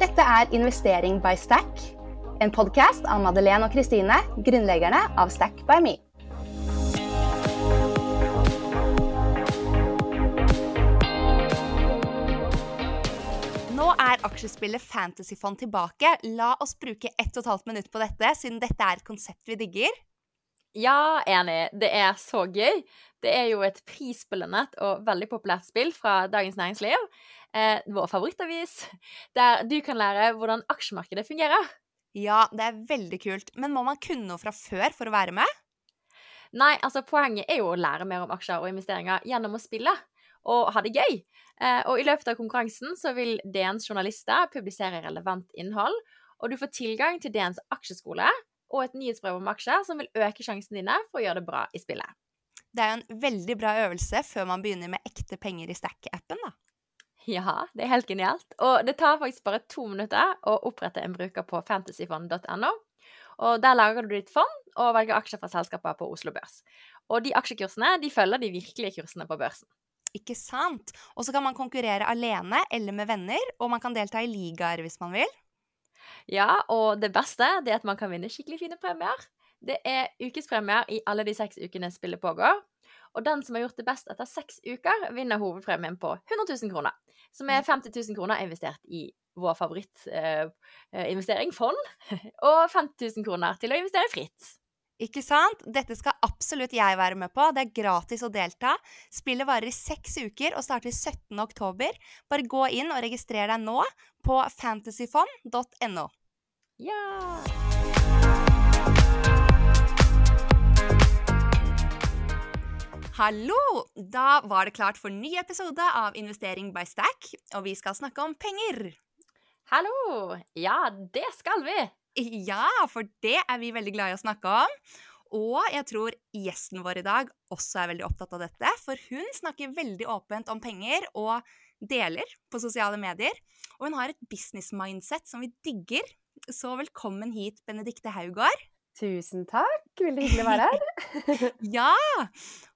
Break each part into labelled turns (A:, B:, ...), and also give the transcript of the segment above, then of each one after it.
A: Dette er Investering by Stack, en podkast av Madeleine og Kristine, grunnleggerne av Stack by Me. Nå er aksjespillet Fantasyfond tilbake. La oss bruke ett og et halvt minutt på dette, siden dette er et konsept vi digger.
B: Ja, enig. Det er så gøy. Det er jo et prisbelønnet og veldig populært spill fra Dagens Næringsliv, eh, vår favorittavis, der du kan lære hvordan aksjemarkedet fungerer.
A: Ja, det er veldig kult. Men må man kunne noe fra før for å være med?
B: Nei, altså poenget er jo å lære mer om aksjer og investeringer gjennom å spille og ha det gøy. Eh, og i løpet av konkurransen så vil DNs journalister publisere relevant innhold, og du får tilgang til DNs aksjeskole og et nyhetsbrev om aksjer som vil øke sjansene dine for å gjøre det bra i spillet.
A: Det er jo en veldig bra øvelse før man begynner med ekte penger i Stack-appen, da.
B: Ja, det er helt genialt. Og det tar faktisk bare to minutter å opprette en bruker på fantasyfond.no. Og Der lager du ditt fond og velger aksjer fra selskaper på Oslo Børs. Og de aksjekursene de følger de virkelige kursene på børsen.
A: Ikke sant? Og så kan man konkurrere alene eller med venner, og man kan delta i ligaer hvis man vil.
B: Ja, og det beste det er at man kan vinne skikkelig fine premier. Det er ukespremier i alle de seks ukene spillet pågår. Og den som har gjort det best etter seks uker, vinner hovedpremien på 100 000 kroner. Som er 50 000 kroner investert i vår favorittinvestering, eh, fond. Og 50 000 kroner til å investere fritt.
A: Ikke sant? Dette skal absolutt jeg være med på. Det er gratis å delta. Spillet varer i seks uker og starter 17. oktober. Bare gå inn og registrer deg nå på fantasyfond.no.
B: Ja!
A: Hallo! Da var det klart for ny episode av Investering by Stack, og vi skal snakke om penger.
B: Hallo! Ja, det skal vi.
A: Ja, for det er vi veldig glad i å snakke om. Og jeg tror gjesten vår i dag også er veldig opptatt av dette, for hun snakker veldig åpent om penger og deler på sosiale medier. Og hun har et business mindset som vi digger. Så velkommen hit, Benedikte Haugård.
C: Tusen takk. Veldig hyggelig å være her.
A: ja!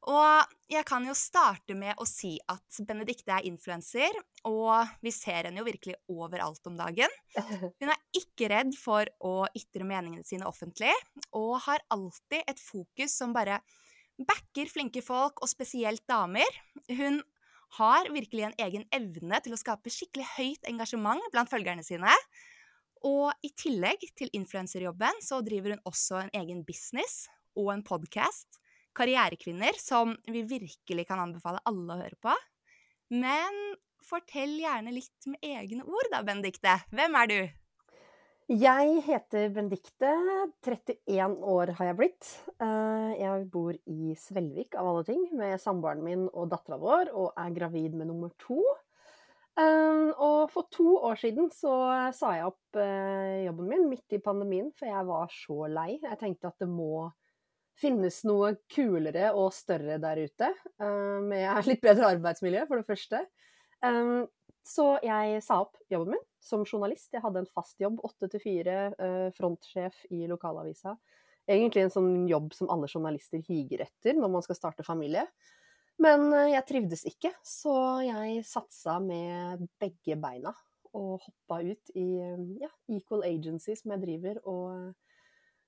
A: Og jeg kan jo starte med å si at Benedikte er influenser, og vi ser henne jo virkelig overalt om dagen. Hun er ikke redd for å ytre meningene sine offentlig, og har alltid et fokus som bare backer flinke folk, og spesielt damer. Hun har virkelig en egen evne til å skape skikkelig høyt engasjement blant følgerne sine. Og i tillegg til influenserjobben så driver hun også en egen business og en podkast, Karrierekvinner, som vi virkelig kan anbefale alle å høre på. Men fortell gjerne litt med egne ord da, Benedikte. Hvem er du?
C: Jeg heter Benedikte. 31 år har jeg blitt. Eh, jeg bor i Svelvik, av alle ting, med samboeren min og dattera vår, og er gravid med nummer to. Um, og for to år siden så sa jeg opp uh, jobben min midt i pandemien, for jeg var så lei. Jeg tenkte at det må finnes noe kulere og større der ute, uh, med litt bedre arbeidsmiljø, for det første. Um, så jeg sa opp jobben min som journalist. Jeg hadde en fast jobb, åtte til fire, frontsjef i lokalavisa. Egentlig en sånn jobb som alle journalister higer etter når man skal starte familie. Men eh, jeg trivdes ikke, så jeg satsa med begge beina og hoppa ut i ja, Equal Agency, som jeg driver, og eh,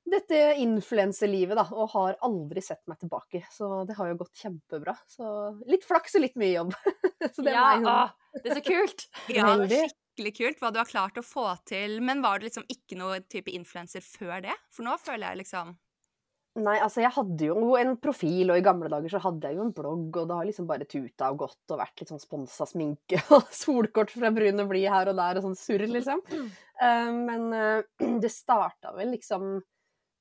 C: dette influenselivet, da, og har aldri sett meg tilbake. Så det har jo gått kjempebra. Så litt flaks og litt mye jobb.
B: det ja, å, det er så kult!
A: ja, det skikkelig kult hva du har klart å få til. Men var du liksom ikke noe type influenser før det? For nå føler jeg liksom
C: Nei, altså jeg hadde jo en profil, og i gamle dager så hadde jeg jo en blogg, og det har liksom bare tuta og gått og vært litt sånn sponsa sminke og solkort fra brune bli her og der og sånn surr, liksom. Uh, men uh, det starta vel liksom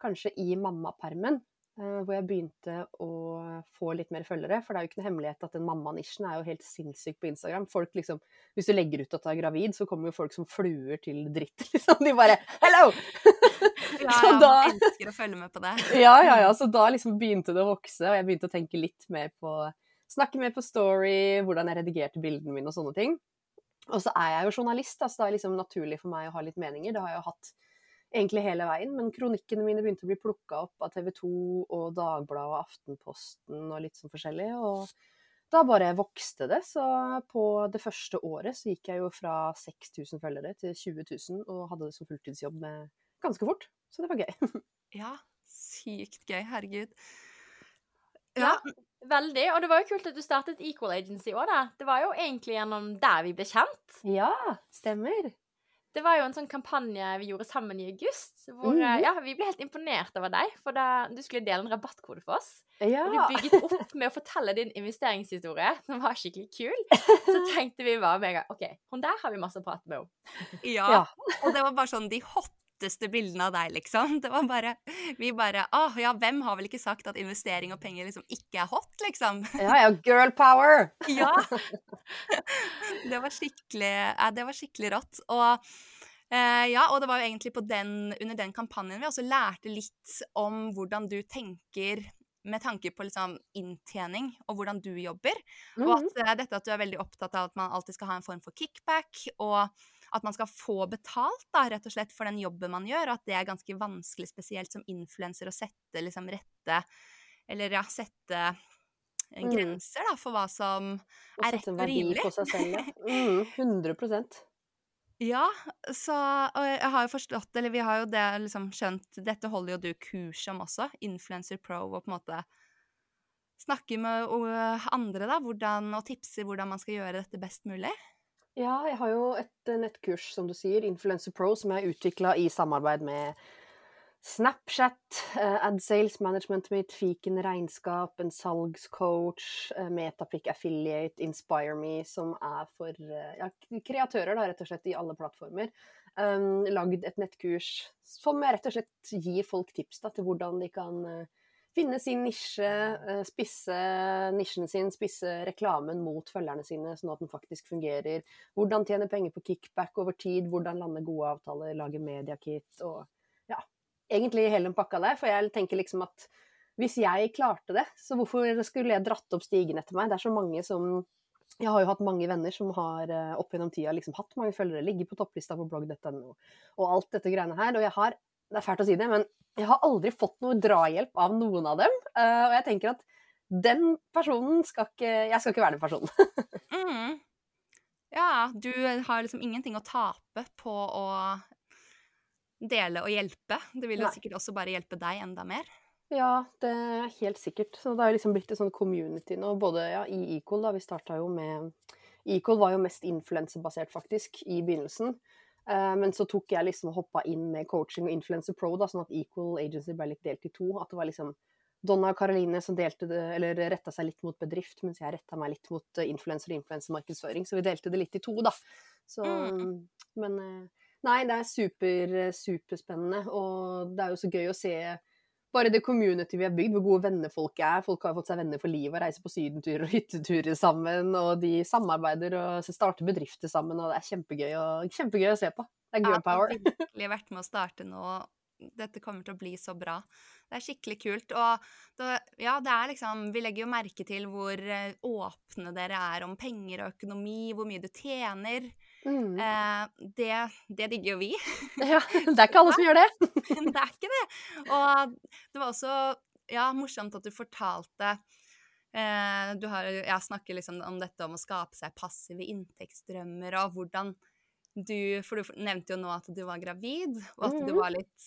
C: kanskje i mammapermen. Uh, hvor jeg begynte å få litt mer følgere. For det er jo ikke noe hemmelighet at den mammanisjen er jo helt sinnssyk på Instagram. Folk liksom, Hvis du legger ut at du er gravid, så kommer jo folk som fluer til dritt, liksom. De bare 'hello!'
A: Ja, ja, da, man elsker å følge med på det.
C: ja, ja, ja. Så da liksom begynte det å vokse, og jeg begynte å tenke litt mer på Snakke mer på story, hvordan jeg redigerte bildene mine og sånne ting. Og så er jeg jo journalist, så det er liksom naturlig for meg å ha litt meninger. Det har jeg jo hatt egentlig hele veien, men kronikkene mine begynte å bli plukka opp av TV 2 og Dagbladet og Aftenposten og litt sånn forskjellig. Og da bare vokste det. Så på det første året så gikk jeg jo fra 6000 følgere til 20 000 og hadde det som fulltidsjobb med ganske fort. Så det var gøy.
A: Ja, sykt gøy. Herregud.
B: Ja, veldig. Og det var jo kult at du startet Equal Agency òg, da. Det var jo egentlig gjennom der vi ble kjent.
C: Ja, stemmer.
B: Det var jo en sånn kampanje vi gjorde sammen i august, hvor mm ja, vi ble helt imponert over deg. For da du skulle dele en rabattkode for oss.
C: Ja.
B: Og du bygget opp med å fortelle din investeringshistorie, som var skikkelig kul. Så tenkte vi bare med en gang OK, hun der har vi masse å prate med om.
A: Ja.
C: Ja.
A: Og det var bare sånn de hotteste bildene av deg, liksom. Det var bare Vi bare Å ja, hvem har vel ikke sagt at investering og penger liksom ikke er hot, liksom?
C: ja, ja, girl power!
A: Ja! Det var skikkelig ja, Det var skikkelig rått. Og Uh, ja, og det var jo egentlig på den, under den kampanjen vi også lærte litt om hvordan du tenker med tanke på liksom inntjening og hvordan du jobber. Og
C: Mhm.
A: at uh, dette at du er veldig opptatt av at man alltid skal ha en form for kickback, og at man skal få betalt da, rett og slett for den jobben man gjør, og at det er ganske vanskelig, spesielt som influenser, å sette liksom rette Eller ja, sette eh,
C: Mm.
A: grenser da, for hva som
C: Å
A: er rett
C: sette
A: en
C: verdi
A: rimelig.
C: på seg selv, ja. Mm, 100%
A: Ja, så Og jeg har jo forstått, eller vi har jo det liksom skjønt Dette holder jo du kurs om også, Influencer Pro, og på en måte snakke med andre, da, hvordan, og tipser hvordan man skal gjøre dette best mulig.
C: Ja, jeg har jo et eh, nettkurs, som du sier, Influencer Pro, som jeg har utvikla i samarbeid med Snapchat, eh, Ad Sales Management mitt, Fiken regnskap, en salgscoach, eh, Metapic Affiliate, Inspire Me, som er for ja, kreatører, da, rett og slett, i alle plattformer. Um, lagd et nettkurs som jeg rett og slett gir folk tips da, til hvordan de kan eh, finne sin nisje, eh, spisse nisjen sin, spisse reklamen mot følgerne sine, sånn at den faktisk fungerer. Hvordan tjene penger på kickback over tid, hvordan lande gode avtaler, lage mediakit og ja, egentlig hele den pakka der. For jeg tenker liksom at hvis jeg klarte det, så hvorfor skulle jeg dratt opp stigen etter meg? Det er så mange som jeg har jo hatt mange venner som har eh, opp gjennom tida liksom hatt mange følgere, ligger på topplista på blogg.no og alt dette greiene her. Og jeg har, det er fælt å si det, men jeg har aldri fått noe drahjelp av noen av dem. eh, og jeg tenker at den personen skal ikke Jeg skal ikke være den personen.
A: Mm. Ja, du har liksom ingenting å tape på å dele og hjelpe. Det vil jo
C: Nei.
A: sikkert også bare hjelpe deg enda mer.
C: Ja, det er helt sikkert. Så det har liksom blitt et sånn community nå, både ja, i Equal, da. Vi starta jo med Equal var jo mest influensebasert, faktisk, i begynnelsen. Eh, men så tok jeg liksom og hoppa inn med coaching og Influencer Pro, da, sånn at Equal Agency ble litt delt i to. At det var liksom Donna og Caroline som delte det, eller retta seg litt mot bedrift, mens jeg retta meg litt mot eh, influenser og influensermarkedsføring. Så vi delte det litt i to, da. Så
A: Mm.
C: Men eh, nei, det er super, superspennende, og det er jo så gøy å se bare det community vi har bygd, hvor gode venner folk er. Folk har fått seg venner for livet og reiser på sydenturer og hytteturer sammen. Og de samarbeider og starter bedrifter sammen, og det er kjempegøy, og, kjempegøy å se på. Det er girl power.
A: Jeg har virkelig vært med å starte nå. Dette kommer til å bli så bra. Det er skikkelig kult. Og det, ja, det er liksom Vi legger jo merke til hvor eh, åpne dere er om penger og økonomi, hvor mye du tjener.
C: Mm.
A: Eh, det, det digger jo vi.
C: Ja, det er ikke alle som gjør det.
A: Det er ikke det. Og det var også ja, morsomt at du fortalte eh, Du har Jeg snakker liksom om dette om å skape seg passive inntektsdrømmer, og hvordan du For du nevnte jo nå at du var gravid, og at du
C: Mhm.
A: var litt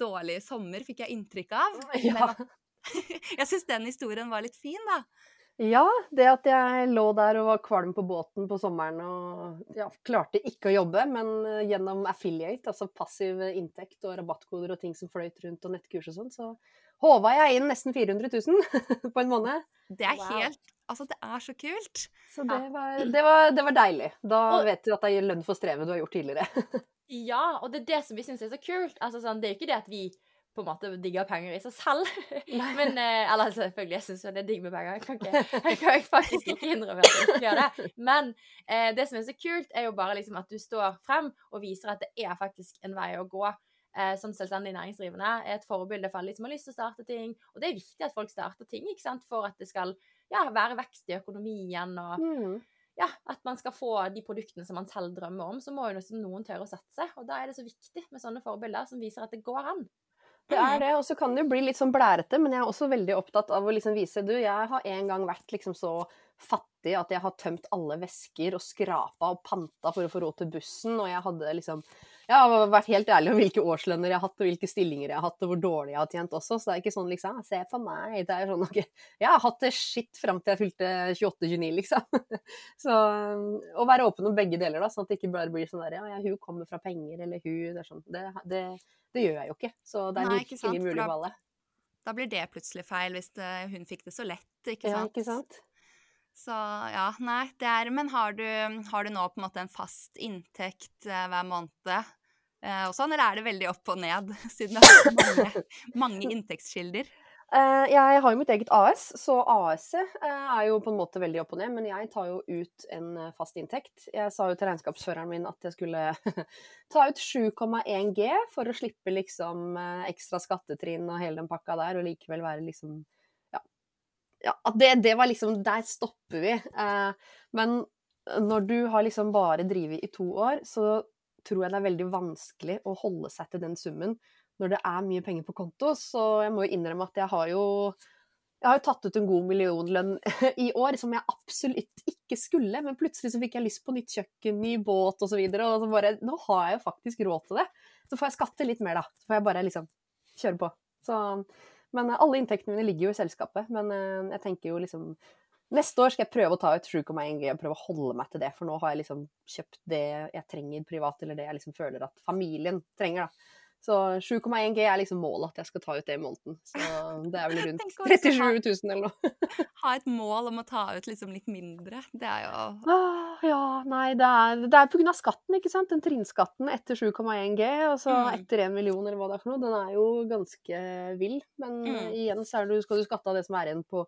A: dårlig i sommer, fikk jeg inntrykk av.
C: Ja.
A: Men jeg syns den historien var litt fin, da.
C: Ja, det at jeg lå der og var kvalm på båten på sommeren og ja, klarte ikke å jobbe, men eh, gjennom affiliate, altså passiv inntekt og rabattkoder og ting som fløyt rundt og nettkurs og sånn, så håva jeg inn nesten 400 000 på en måned.
A: Det er
B: Wow.
A: helt Altså, det er så kult.
C: Så det var, det var, det var deilig. Da
B: Og-
C: vet du at det gir lønn for strevet du har gjort tidligere.
B: Ja, og det er det som vi syns er så kult. Altså, sånn, det er jo ikke det at vi på en måte digger penger i seg selv. Men, eh, eller selvfølgelig, jeg syns jo det er digg med penger. Jeg kan, ikke, jeg kan faktisk ikke innrømme at jeg ikke gjør det. Men eh, det som er så kult, er jo bare liksom at du står frem og viser at det er faktisk en vei å gå. Eh, som selvstendig næringsdrivende er et forbilde for alle de som har lyst til å starte ting. Og det er viktig at folk starter ting ikke sant? for at det skal ja, være vekst i økonomien. og
C: Mm.
B: ja, at man skal få de produktene som man selv drømmer om, så må jo noen tørre å satse. Og da er det så viktig med sånne forbilder som viser at det går an.
C: Det er det, og så kan det jo bli litt sånn blærete, men jeg er også veldig opptatt av å liksom vise Du, jeg har en gang vært liksom så fattig at jeg har tømt alle vesker og skrapa og panta for å få råd til bussen, og jeg hadde liksom Jeg har vært helt ærlig om hvilke årslønner jeg har hatt, og hvilke stillinger jeg har hatt, og hvor dårlig jeg har tjent også, så det er ikke sånn liksom Se på meg. Det er sånn OK. Jeg har hatt det skitt fram til jeg fylte 28-29, liksom. Så å være åpen om begge deler, da, sånn at det ikke bare blir sånn der Ja, hun kommer fra penger, eller hun Det er sånn Det, det, det gjør jeg jo ikke. Så det er virkelig mulig for alle.
A: Da blir det plutselig feil hvis det, hun fikk det så lett, ikke sant?
C: Ja, ikke sant?
A: Så ja, nei, det er Men har du, har du nå på en måte en fast inntekt eh, hver måned? Eh, og sånn, eller er det veldig opp og ned, siden du har mange, mange inntektskilder?
C: Eh, jeg har jo mitt eget AS, så AS-et eh, er jo på en måte veldig opp og ned. Men jeg tar jo ut en fast inntekt. Jeg sa jo til regnskapsføreren min at jeg skulle ta ut 7,1 G for å slippe liksom ekstra skattetrinn og hele den pakka der, og likevel være liksom Ja. ja det, det var liksom Der stopper vi. Men når du har liksom bare drevet i to år, så tror jeg det er veldig vanskelig å holde seg til den summen når det er mye penger på konto. Så jeg må jo innrømme at jeg har jo jeg har jo tatt ut en god millionlønn i år, som jeg absolutt ikke skulle. Men plutselig så fikk jeg lyst på nytt kjøkken, ny båt osv. Og, så videre, og så bare Nå har jeg jo faktisk råd til det. Så får jeg skatte litt mer, da. Så får jeg bare liksom kjøre på. Så, men alle inntektene mine ligger jo i selskapet. Men eh, jeg tenker jo liksom Neste år skal jeg prøve å ta ut 7,1 G og prøve å holde meg til det. For nå har jeg liksom kjøpt det jeg trenger privat, eller det jeg liksom føler at familien trenger, da. Så 7,1 G er liksom målet at jeg skal ta ut det i måneden. Så det er vel rundt
A: Tenk å liksom
C: 37 000 eller noe.
A: Ha et mål om å ta ut liksom litt mindre. Det er jo
C: Ah, ja, nei, det er, det er av skatten, ikke sant. Den trinnskatten etter 7,1 G, og så
A: Mm.
C: etter 1 million eller hva det er for noe, den er jo ganske vill. Men
A: Mm.
C: igjen så du, skal du skatte av det som er igjen på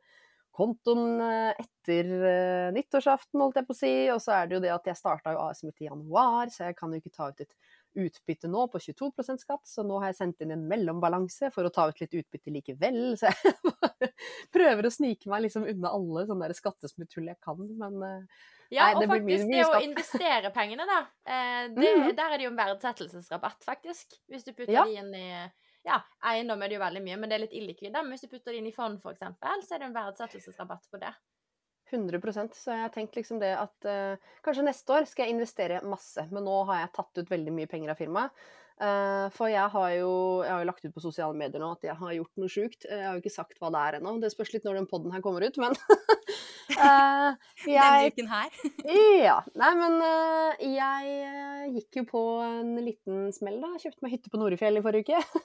C: kontoen eh, etter eh, nyttårsaften, holdt jeg på å si. Og så er det jo det at jeg starta jo AS mitt i januar, så jeg kan jo ikke ta ut et utbytte nå på 22% skatt, så nå har jeg sendt inn en mellombalanse for å ta ut litt utbytte likevel. Så jeg bare prøver å snike meg liksom unna alle sånne der skattesmutthull jeg kan, men eh,
B: Ja,
C: Nei,
B: og
C: det blir mye-
B: faktisk
C: mye
B: det å investere pengene, da. Eh, det,
C: Mhm.
B: Der er det jo en verdsettelsesrabatt, faktisk. Hvis du putter
C: Ja.
B: de inn i Ja, eiendom er det jo veldig mye, men det er litt illikvid. Men hvis du putter det inn i fond, eksempel, så er det en verdsettelsesrabatt på det.
C: 100% Så jeg har tenkt liksom det at uh, kanskje neste år skal jeg investere masse, men nå har jeg tatt ut veldig mye penger av firmaet. Eh, for jeg har, jo, jeg har jo lagt ut på sosiale medier nå at jeg har gjort noe sjukt. Jeg har jo ikke sagt hva det er ennå. Det spørs litt når den poden her kommer ut, men jeg,
A: denne uken her.
C: Ja. Nei, men eh, jeg eh, gikk jo på en liten smell, da. Kjøpte meg hytte på Norefjell i forrige uke.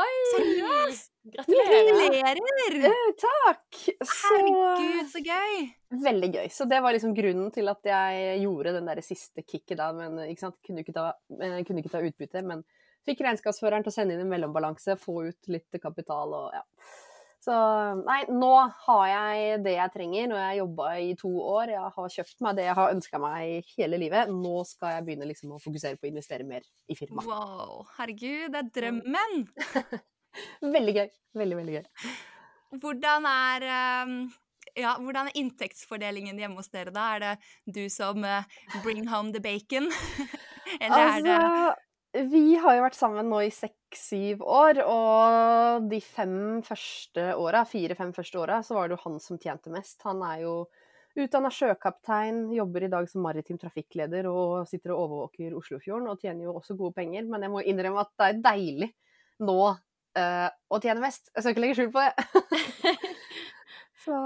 B: Oi!
A: Seriøst?
B: Gratulerer!
A: Gratulerer!
C: Eh, takk! Så
A: Herregud, så gøy!
C: Veldig gøy. Så det var liksom grunnen til at jeg gjorde den der siste kicket da. Men ikke sant, kunne ikke ta, eh, kunne ikke ta utbytte, men fikk regnskapsføreren til å sende inn en mellombalanse, få ut litt kapital og ja. Så nei, nå har jeg det jeg trenger. Nå har jeg jobba i to år, jeg har kjøpt meg det jeg har ønska meg hele livet. Nå skal jeg begynne liksom å fokusere på å investere mer i firmaet.
A: Wow, herregud, det er drømmen!
C: Veldig gøy. Veldig, veldig gøy.
A: Hvordan er ehm, ja, hvordan er inntektsfordelingen hjemme hos dere, da? Er det du som eh, bring home the bacon? Eller er det
C: Altså, vi har jo vært sammen nå i seks-syv år, og de fem første åra, fire-fem første åra, så var det jo han som tjente mest. Han er jo utdanna sjøkaptein, jobber i dag som maritim trafikkleder og sitter og overvåker Oslofjorden og tjener jo også gode penger, men jeg må innrømme at det er deilig nå eh, og tjener mest. Jeg skal ikke legge skjul på det. så,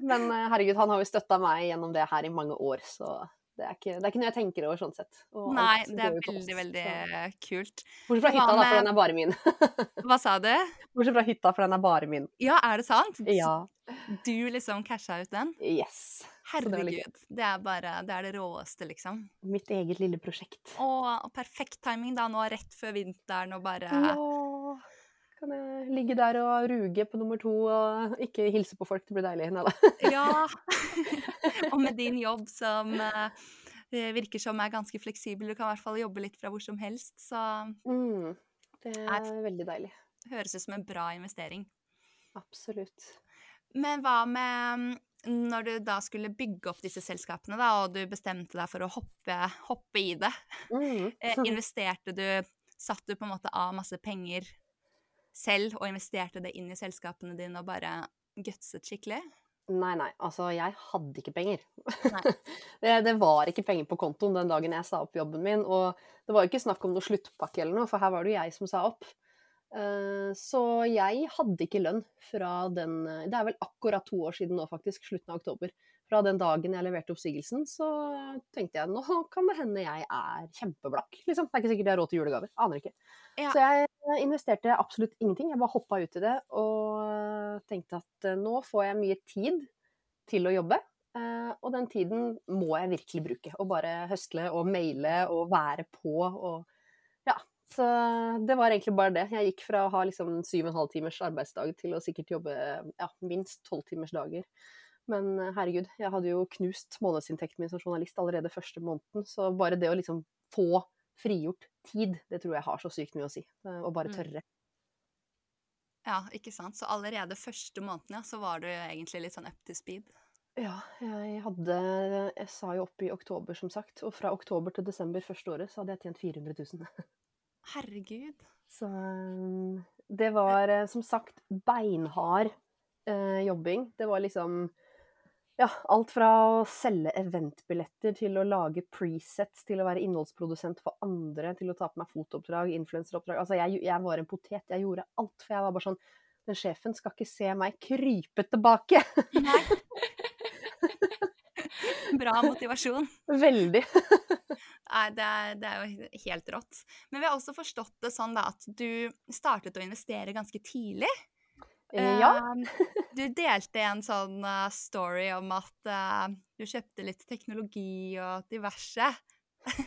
C: men eh, herregud, han har jo støtta meg gjennom det her i mange år, så det er ikke, det er ikke noe jeg tenker over sånn sett. Og
A: Nei, det er veldig,
C: oss,
A: veldig
C: så-
A: kult.
C: Bortsett fra hytta, da, for den er bare min.
A: Hva sa du?
C: Bortsett fra hytta, for den er bare min.
A: Ja, er det sant?
C: Ja.
A: Du liksom casha ut den?
C: Yes.
A: Herregud. Det er bare Det er det råeste, liksom.
C: Mitt eget lille prosjekt.
A: Å, perfekt timing da, nå rett før vinteren og bare
C: Ja. Kan jeg ligge der og ruge på nummer to og ikke hilse på folk? Det blir deilig. Nei da.
A: Ja. og med din jobb som eh, virker som er ganske fleksibel, du kan i hvert fall jobbe litt fra hvor som helst, så
C: Mm. Det er veldig deilig.
A: høres ut som en bra investering.
C: Absolutt.
A: Men hva med mm, når du da skulle bygge opp disse selskapene, da, og du bestemte deg for å hoppe, hoppe i det?
C: Mm.
A: Eh, investerte du Satt du på en måte av masse penger selv og investerte det inn i selskapene dine og bare gutset skikkelig?
C: Nei, nei. Altså, jeg hadde ikke penger. Det, det var ikke penger på kontoen den dagen jeg sa opp jobben min. Og det var jo ikke snakk om noe sluttpakke eller noe, for her var det jo jeg som sa opp. Uh, Så jeg hadde ikke lønn fra den Det er vel akkurat to år siden nå, faktisk. Slutten av oktober. Fra den dagen jeg leverte oppsigelsen, så tenkte jeg nå kan det hende jeg er kjempeblakk. Liksom. Det er ikke sikkert jeg har råd til julegaver. Aner ikke.
A: Ja.
C: Så jeg investerte absolutt ingenting. Jeg bare hoppa ut i det og tenkte at eh, nå får jeg mye tid til å jobbe. eh, Og den tiden må jeg virkelig bruke. Og bare høstle og maile og være på og Ja. Så det var egentlig bare det. Jeg gikk fra å ha liksom syv og en halv timers arbeidsdag til å sikkert jobbe ja, minst tolv timers dager. Men eh, herregud, jeg hadde jo knust månedsinntekten min som journalist allerede første måneden. Så bare det å liksom få frigjort tid, det tror jeg har så sykt mye å si. Og Å bare
A: Mm.
C: tørre.
A: Ja, ikke sant. Så allerede første måneden, ja, så var du egentlig litt sånn up to speed.
C: Ja, jeg hadde Jeg sa jo opp i oktober, som sagt. Og fra oktober til desember første året så hadde jeg tjent 400 000.
A: Herregud.
C: Så eh, det var eh, som sagt beinhard eh, jobbing. Det var liksom ja, alt fra å selge eventbilletter til å lage presets, til å være innholdsprodusent for andre, til å ta på meg fotooppdrag, influenseroppdrag. Altså, jeg, jeg var en potet. Jeg gjorde alt. For jeg var bare sånn Den sjefen skal ikke se meg krype tilbake.
A: Nei. Bra motivasjon.
C: Veldig.
A: Nei, det er, det er jo helt rått. Men vi har også forstått det sånn da, at du startet å investere ganske tidlig.
C: Ja.
A: Eh, Du delte en sånn eh, story om at eh, du kjøpte litt teknologi og diverse.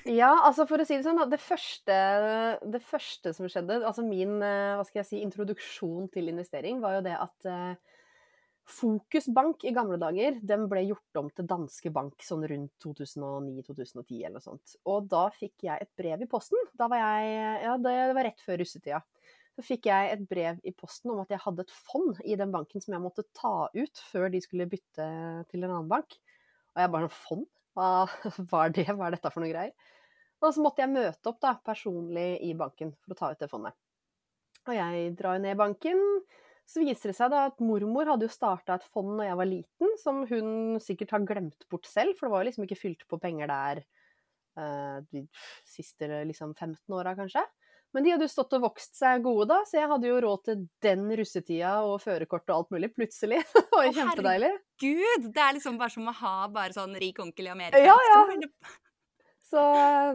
C: Ja, altså for å si det sånn, det første, det første som skjedde, altså min eh, hva skal jeg si, introduksjon til investering, var jo det at Fokus Bank i gamle dager, den ble gjort om til Danske Bank sånn rundt 2009-2010 eller noe sånt. Og da fikk jeg et brev i posten. Da var jeg, ja, det var rett før russetida. Så fikk jeg et brev i posten om at jeg hadde et fond i den banken som jeg måtte ta ut før de skulle bytte til en annen bank. Og jeg bare Fond? Hva, hva er det? Hva er dette for noe greier? Og så måtte jeg møte opp da, personlig i banken for å ta ut det fondet. Og jeg drar ned i banken. Så viser det seg da at mormor hadde jo starta et fond da jeg var liten, som hun sikkert har glemt bort selv, for det var jo liksom ikke fylt på penger der eh, de siste liksom 15 åra, kanskje. Men de hadde jo stått og vokst seg gode da, så jeg hadde jo råd til den russetida og førerkort og alt mulig, plutselig. Det var jo kjempedeilig.
A: Herregud! Det er liksom bare som å ha bare sånn rik onkel i Amerika.
C: Ja, ja.
A: Så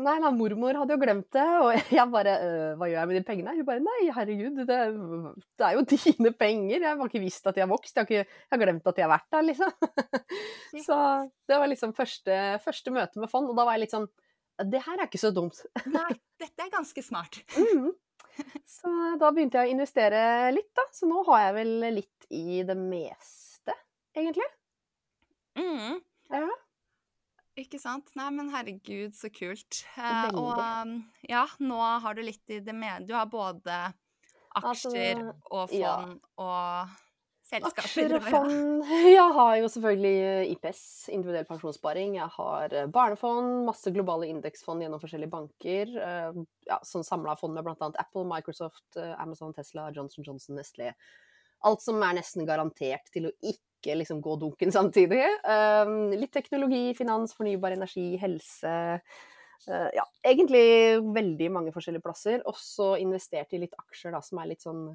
C: nei, nei, mormor hadde jo glemt det, og jeg bare øh, Hva gjør jeg med de pengene? Hun bare Nei, herregud, det, det er jo dine penger. Jeg har ikke visst at de har vokst. Jeg har, ikke, jeg har glemt at de har vært der, liksom. Så det var liksom første, første møte med fond, og da var jeg litt sånn Det her er ikke så dumt.
A: Nei, dette er ganske smart.
C: mm. Så da begynte jeg å investere litt, da. Så nå har jeg vel litt i det meste, egentlig.
A: Mm.
C: Ja.
A: Ikke sant? Nei, men herregud, så kult. Eh,
C: Veldig.
A: og um, ja, nå har du litt i det med Du har både
C: Altså,
A: aksjer og
C: ja.
A: fond og selskaper.
C: Aksjer og
A: ja.
C: fond. Jeg har jo selvfølgelig IPS, individuell pensjonssparing. Jeg har eh, barnefond, masse globale indeksfond gjennom forskjellige banker. eh, Ja, sånn samla fond med bl.a. Apple, Microsoft, eh, Amazon, Tesla, Johnson Johnson, Nestlé. Alt som er nesten garantert til å ikke liksom gå dunken samtidig. Eh, litt teknologi, finans, fornybar energi, helse. Eh, ja, egentlig veldig mange forskjellige plasser. Også investert i litt aksjer, da, som er litt sånn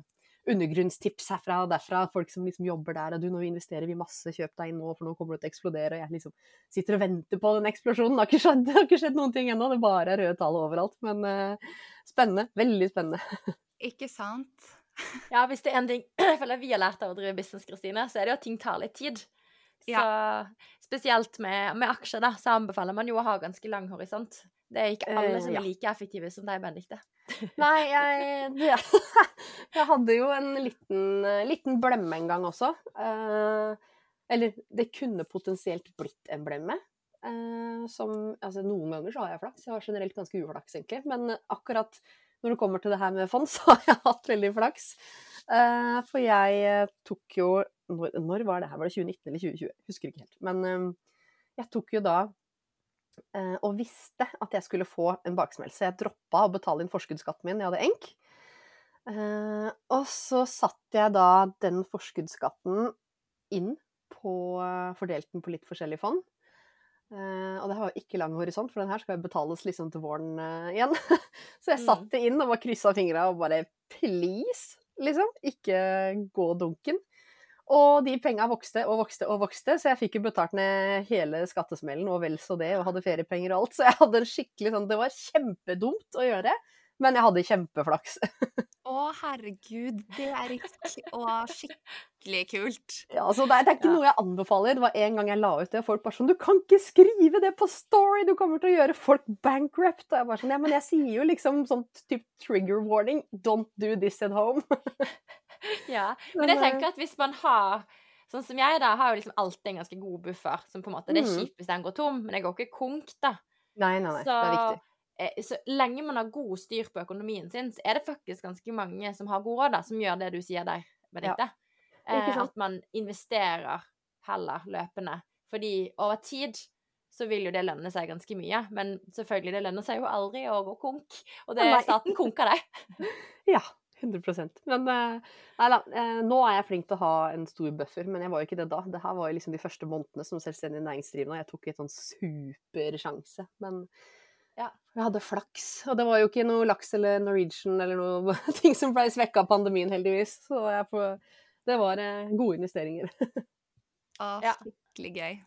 C: undergrunnstips herfra og derfra. Folk som liksom jobber der. Og du, nå investerer vi masse, kjøp deg inn nå, for nå kommer det til å eksplodere. Og jeg liksom sitter og venter på den eksplosjonen. Det har ikke skjedd, det har ikke skjedd noen ting ennå. Det bare er røde tall overalt. Men uh, spennende. Veldig spennende.
A: Ikke sant?
B: Ja, hvis det er en ting jeg føler vi har lært av å drive business, Kristine, så er det jo at ting tar litt tid. Så spesielt med, med aksjer, da, så anbefaler man jo å ha ganske lang horisont. Det er ikke alle
C: som
B: som
C: ja.
B: er like effektive som deg, Benedicte.
C: Nei, jeg, ja. jeg hadde jo en liten, liten blemme en gang også. Eh, eller det kunne potensielt blitt en blemme. Eh, som, altså, noen ganger så har jeg flaks. Jeg har generelt ganske uflaks, egentlig. Men akkurat når det kommer til det her med fond, så har jeg hatt veldig flaks. Eh, for jeg eh, tok jo når, når var det her? Var det 2019 eller 2020? Husker ikke helt. Men eh, jeg tok jo da eh, og visste at jeg skulle få en baksmell. Så jeg droppa å betale inn forskuddsskatten min. Jeg hadde enk. Eh, og så satte jeg da den forskuddsskatten inn på eh, fordelt den på litt forskjellige fond. Eh, og det har jo ikke lang horisont, for den her skal jo betales liksom til våren eh, igjen. så jeg
B: satte
C: satt det inn og bare kryssa fingra og bare please, liksom, ikke gå dunken. Og de penga vokste og vokste og vokste, så jeg fikk jo betalt ned hele skattesmellen og vel så det, og hadde feriepenger og alt. Så jeg hadde en skikkelig sånn Det var kjempedumt å gjøre, men jeg hadde kjempeflaks.
A: Å, herregud, det er riktig og skikkelig kult.
C: Ja, altså det, er, det er ikke
B: Ja.
C: noe jeg anbefaler. Det var en gang jeg la ut det, og folk bare sånn Du kan ikke skrive det på Story! Du kommer til å gjøre folk bankrupt! Og jeg bare sånn Ja, men jeg sier jo liksom sånn type trigger warning. Don't do this at home.
B: Ja.
C: Men,
B: jeg
C: eh,
B: tenker at hvis man har Sånn som jeg, da, har jo liksom alltid en ganske god buffer. Som på en måte, Det er
C: Mhm.
B: kjipt hvis den går tom, men jeg går ikke konk, da.
C: Nei, nei, nei.
B: Så,
C: Det er viktig.
B: eh, så lenge man har god styr på økonomien sin, så er det faktisk ganske mange som har god råd, da, som gjør det du sier der, Benedicte.
C: Ikke
B: Eh, at man investerer heller løpende. Fordi over tid så vil jo det lønne seg ganske mye. Men selvfølgelig, det lønner seg jo aldri å gå konk. Og det staten konker deg.
C: Ja, 100% Men eh, nei da. eh, Nå er jeg flink til å ha en stor buffer, men jeg var jo ikke det da. Det her var jo liksom de første månedene som selvstendig næringsdrivende, og jeg tok et sånn supersjanse. Men
B: Ja.
C: jeg hadde flaks. Og det var jo ikke noe laks eller Norwegian eller noe ting som ble svekka av pandemien, heldigvis. Så jeg får, det var eh, gode investeringer.
A: Å,
B: Ja.
A: skikkelig gøy.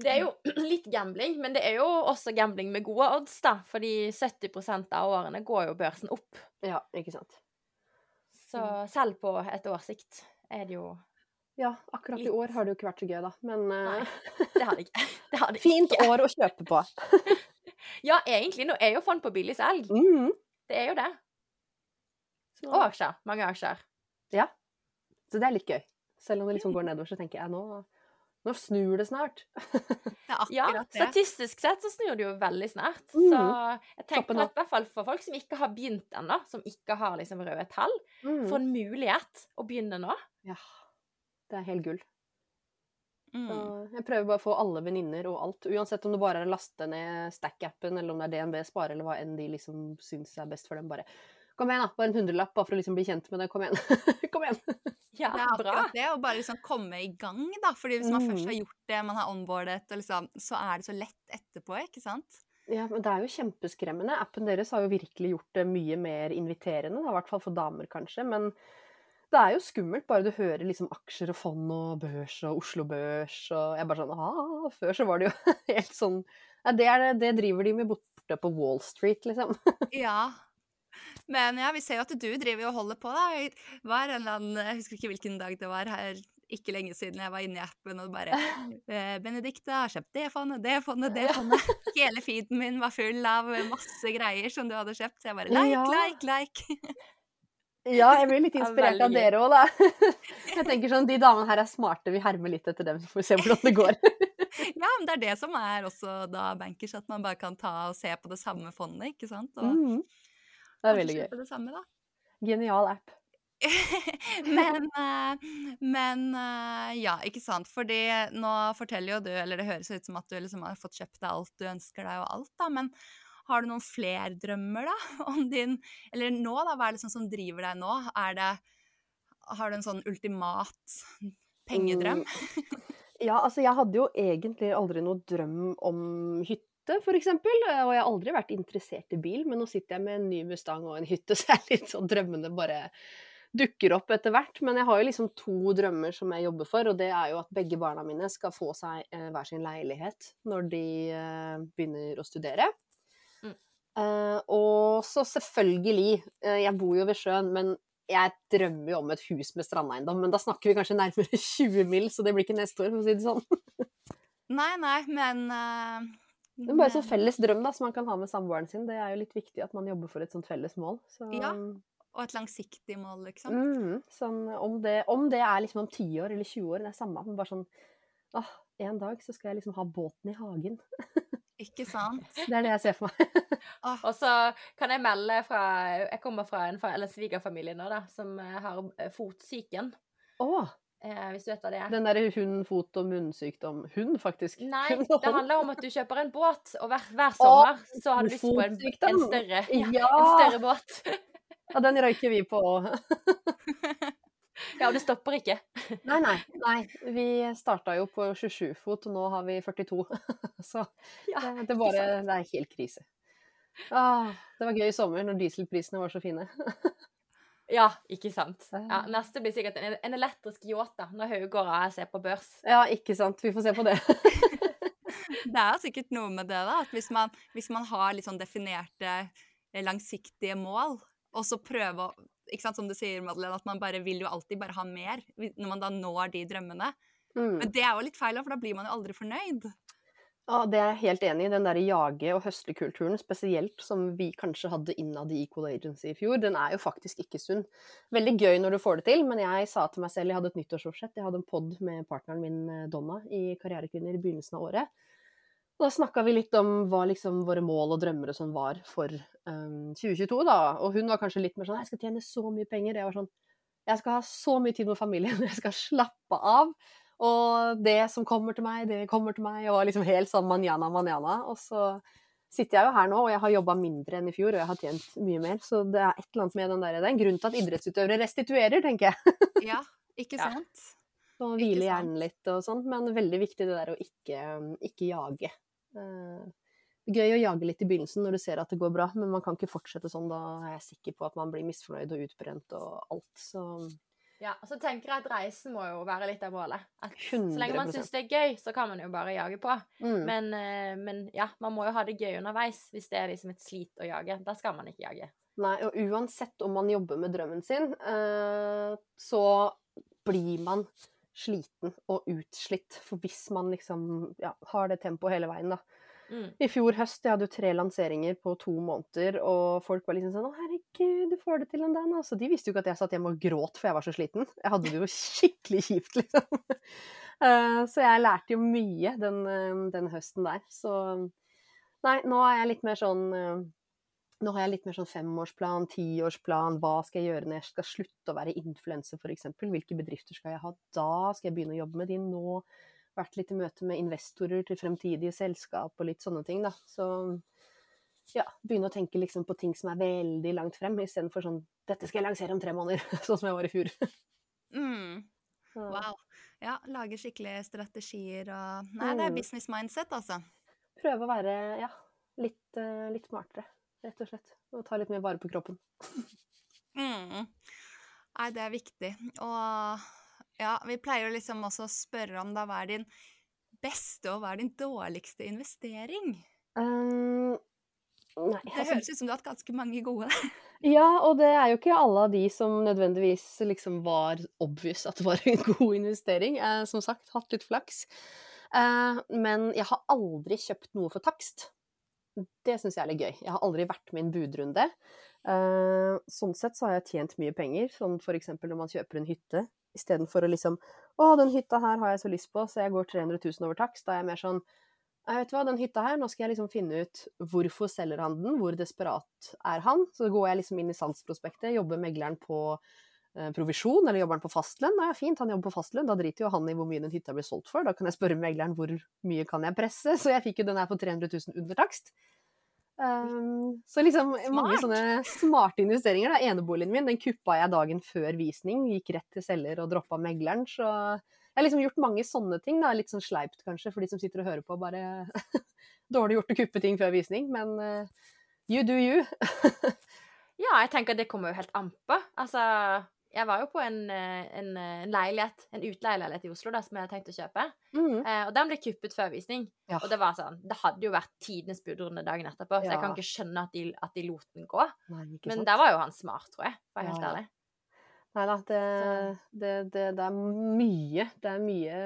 B: Det er jo litt gambling, men det er jo også gambling med gode odds, da. Fordi 70% av årene går jo børsen opp.
C: ja, ikke sant.
B: Så
C: Mm.
B: selv på et års sikt er det jo
C: Ja, akkurat i år har det jo ikke vært så gøy, da. Men eh,
B: Nei. Det har det ikke. Det har det
C: fint
B: ikke.
C: år å kjøpe på.
B: Ja, egentlig. Nå er jo fond på billig salg.
C: Mhm.
B: Det er jo det.
C: Så,
B: Og aksjer. Mange aksjer.
C: så det er litt gøy. Selv om det liksom går nedover, så tenker jeg nå, nå snur det snart.
A: Det er
B: Ja,
A: det.
B: statistisk sett så snur det jo veldig snart.
C: Mm.
B: Så jeg tenker
C: Toppen
B: at i hvert fall for folk som ikke har begynt ennå, som ikke har liksom røde tall,
C: mm.
B: får en mulighet å begynne nå.
C: Ja, det er helt gull. Så
A: Mm.
C: jeg prøver bare å få alle venninner og alt, uansett om det bare er å laste ned Stack-appen, eller om det er DNB Spare, eller hva enn de liksom syns er best for dem. Bare kom igjen, da! Bare en hundrelapp, bare for å liksom bli kjent med det. Kom igjen! kom igjen!
B: Ja,
A: Det er
B: bra.
A: akkurat det, å bare liksom komme i gang, da. Fordi hvis man først
C: Mhm.
A: har gjort det, man har onboardet, og liksom, så er det så lett etterpå, ikke sant?
C: Ja, men det er jo kjempeskremmende. Appen deres har jo virkelig gjort det mye mer inviterende, da, i hvert fall for damer kanskje. Men det er jo skummelt bare du hører liksom aksjer og fond og børs og Oslo Børs og Jeg er bare sånn ah, Før så var det jo helt sånn ja, det, er, det driver de med borte på Wall Street, liksom.
A: Ja. Men ja, vi ser jo at du driver og holder på, da. Var en eller annen, jeg husker ikke hvilken dag det var, her ikke lenge siden jeg var inne i appen og bare eh, 'Benedicte har kjøpt det fondet, det fondet, det fondet'. Hele feeden min var full av masse greier som du hadde kjøpt. Så jeg bare like,
C: Ja.
A: like, like.
C: Ja, jeg blir litt inspirert av dere òg, da. Jeg tenker sånn, De damene her er smarte, vi hermer litt etter dem, så får vi se hvordan det går.
A: Ja, men det er det som er også da bankers, at man bare kan ta og se på det samme fondet, ikke sant? Og
C: Mhm. Det er veldig gøy.
A: Det samme, da.
C: Genial app.
A: men, eh, men eh, ja, ikke sant. Fordi nå forteller jo du, eller det høres ut som at du liksom har fått kjøpt deg alt du ønsker deg og alt, da. Men har du noen flere drømmer, da? Om din Eller nå, da? Hva er det sånn som driver deg nå? Er det Har du en sånn ultimat pengedrøm?
C: Mm. Ja, altså jeg hadde jo egentlig aldri noe drøm om hytte, for eksempel. Og jeg har aldri vært interessert i bil, men nå sitter jeg med en ny Mustang og en hytte, så er litt sånn drømmene bare dukker opp etter hvert. Men jeg har jo liksom to drømmer som jeg jobber for, og det er jo at begge barna mine skal få seg eh, hver sin leilighet når de eh, begynner å studere.
B: Mm.
C: Eh, og så selvfølgelig, eh, jeg bor jo ved sjøen, men jeg drømmer jo om et hus med strandeiendom, men da snakker vi kanskje nærmere 20 mil, så det blir ikke neste år, for å si det sånn.
A: Nei, nei, men eh,
C: Det er bare sånn felles drøm da, som man kan ha med samboeren sin. Det er jo litt viktig at man jobber for et sånt felles mål. Så,
A: Ja. Og et langsiktig mål, liksom.
C: Mm, sånn, om, det, om det er liksom om 10 år eller 20 år, det er samme. Men bare sånn åh, en dag så skal jeg liksom ha båten i hagen.
A: Ikke sant?
C: Det er det jeg ser for meg.
B: Og så kan jeg melde fra Jeg kommer fra en fa- svigerfamilie nå, da, som har fotsyken.
C: Åh,
B: Eh, hvis du vet hva det er.
C: den derre hund, fot og munnsykdom. Hund, faktisk.
B: Nei, det handler om at du kjøper en båt, og hver, hver sommer så har du lyst på en, en større, ja,
C: Ja!
B: en større båt.
C: Ja, den røyker vi på òg.
B: Ja, det stopper ikke.
C: Nei, nei. nei. Vi starta jo på 27 fot, og nå har vi 42. Så
B: Ja,
C: det, det, bare, det er helt krise. Ah, det var gøy i sommer når dieselprisene var så fine.
B: Ja, ikke sant. Ja, neste blir sikkert en, en elektrisk yacht når Haugård jeg ser på børs.
C: Ja, ikke sant. Vi får se på det.
A: Det er sikkert noe med det, da. At hvis man, hvis man har litt sånn definerte, eh, langsiktige mål, og så prøve å ikke sant, Som du sier, Madeleine, at man bare vil jo alltid bare ha mer når man da når de drømmene.
C: Mm.
A: Men det er jo litt feil, for da blir man jo aldri fornøyd.
C: Ja, det er jeg helt enig i. Den der jage- og høstekulturen, spesielt som vi kanskje hadde innad i Equal Agency i fjor, den er jo faktisk ikke sunn. Veldig gøy når du får det til, men jeg sa til meg selv, jeg hadde et nyttårsforsett, jeg hadde en pod med partneren min eh, Donna i Karrierekvinner i begynnelsen av året. Da snakka vi litt om hva liksom våre mål og drømmer og sånn var for um, 2022, da. Og hun var kanskje litt mer sånn jeg skal tjene så mye penger. Jeg var sånn jeg skal ha så mye tid med familien, jeg skal slappe av. Og det som kommer til meg, det kommer til meg. Og liksom helt sånn manjana, manjana. Og så sitter jeg jo her nå, og jeg har jobba mindre enn i fjor, og jeg har tjent mye mer. Så det er et eller annet med den der Det er en grunn til at idrettsutøvere restituerer, tenker jeg.
A: Ja, ikke
B: Ja.
A: sant?
C: Og
A: Ikke
C: hvile hjernen litt og sånn. Men veldig viktig det der å ikke, ikke jage. Eh, gøy å jage litt i begynnelsen når du ser at det går bra, men man kan ikke fortsette sånn. Da er jeg sikker på at man blir misfornøyd og utbrent og alt. Så
B: Ja, og så tenker jeg at reisen må jo være litt av målet. At så lenge man
C: 100%.
B: syns det er gøy, så kan man jo bare jage på.
C: mm.
B: Men, eh, men ja, man må jo ha det gøy underveis. Hvis det er liksom et slit å jage, da skal man ikke jage.
C: Nei, og uansett om man jobber med drømmen sin, eh, så blir man sliten og utslitt. For hvis man liksom ja, har det tempoet hele veien, da.
B: Mm.
C: I fjor høst jeg hadde jo tre lanseringer på to måneder, og folk var liksom sånn 'Å, herregud, du får det til en dag', altså. De visste jo ikke at jeg satt hjemme og gråt for jeg var så sliten. Jeg hadde det jo skikkelig kjipt, liksom. Eh, så jeg lærte jo mye den, eh, den høsten der. Så nei, nå er jeg litt mer sånn eh, nå har jeg litt mer sånn femårsplan, tiårsplan. Hva skal jeg gjøre når jeg skal slutte å være influenser, f.eks.? Hvilke bedrifter skal jeg ha da? Skal jeg begynne å jobbe med de nå? Vært litt i møte med investorer til fremtidige selskap og litt sånne ting, da. Så ja, begynne å tenke liksom på ting som er veldig langt frem, istedenfor sånn Dette skal jeg lansere om tre måneder, sånn som jeg var i fjor.
A: Mm. Wow. Ja, lage skikkelige strategier og Nei, det er
C: Mm.
A: business mindset, altså.
C: Prøve å være ja, litt, eh, litt smartere, rett og slett. Og ta litt mer vare på kroppen.
A: Mm. Nei, det er viktig. Og ja, vi pleier liksom også å spørre om da hva er din beste og hva er din dårligste investering?
C: Um, nei,
A: Det
C: altså,
A: høres ut som du har hatt ganske mange gode.
C: Ja, og det er jo ikke alle av de som nødvendigvis liksom var obvious at det var en god investering. Eh, som sagt, hatt litt flaks. Eh, men jeg har aldri kjøpt noe for takst. Det syns jeg er litt gøy. Jeg har aldri vært med i en budrunde. Eh, sånn sett så har jeg tjent mye penger, sånn for eksempel når man kjøper en hytte. Istedenfor å liksom Å, den hytta her har jeg så lyst på, så jeg går 300 000 over takst. Da er jeg mer sånn jeg vet hva, den hytta her, nå skal jeg liksom finne ut hvorfor selger han den, hvor desperat er han. Så går jeg liksom inn i salgsprospektet, jobber megleren på eh, provisjon, eller jobber han på fastlønn? Nei, fint, han jobber på fastlønn, da driter jo han i hvor mye den hytta blir solgt for. Da kan jeg spørre megleren hvor mye kan jeg presse, så jeg fikk jo den her på 300 000 under takst. Um, så liksom mange sånne smarte investeringer. Da. Eneboligen min den kuppa jeg dagen før visning, gikk rett til selger og droppa megleren. Så jeg har liksom gjort mange sånne ting. Da. Litt sånn sleipt kanskje for de som sitter og hører på. Bare dårlig gjort å kuppe ting før visning, men uh, you do you.
B: Ja, jeg tenker det kommer jo helt an på. Altså, jeg var jo på en, eh, en, eh, en leilighet, en utleieleilighet i Oslo da, som jeg hadde tenkt å kjøpe.
C: Mm.
B: Eh, og den ble kuppet før visning.
C: Ja.
B: Og det var sånn, det hadde jo vært tidenes budrunde dagen etterpå, så jeg kan ikke skjønne at de, at de lot den gå.
C: Nei,
B: Men
C: sant?
B: der var jo han smart, tror jeg. For jeg er helt
C: Ja, ja.
B: ærlig.
C: Nei da, det, det, det, det er mye. Det er mye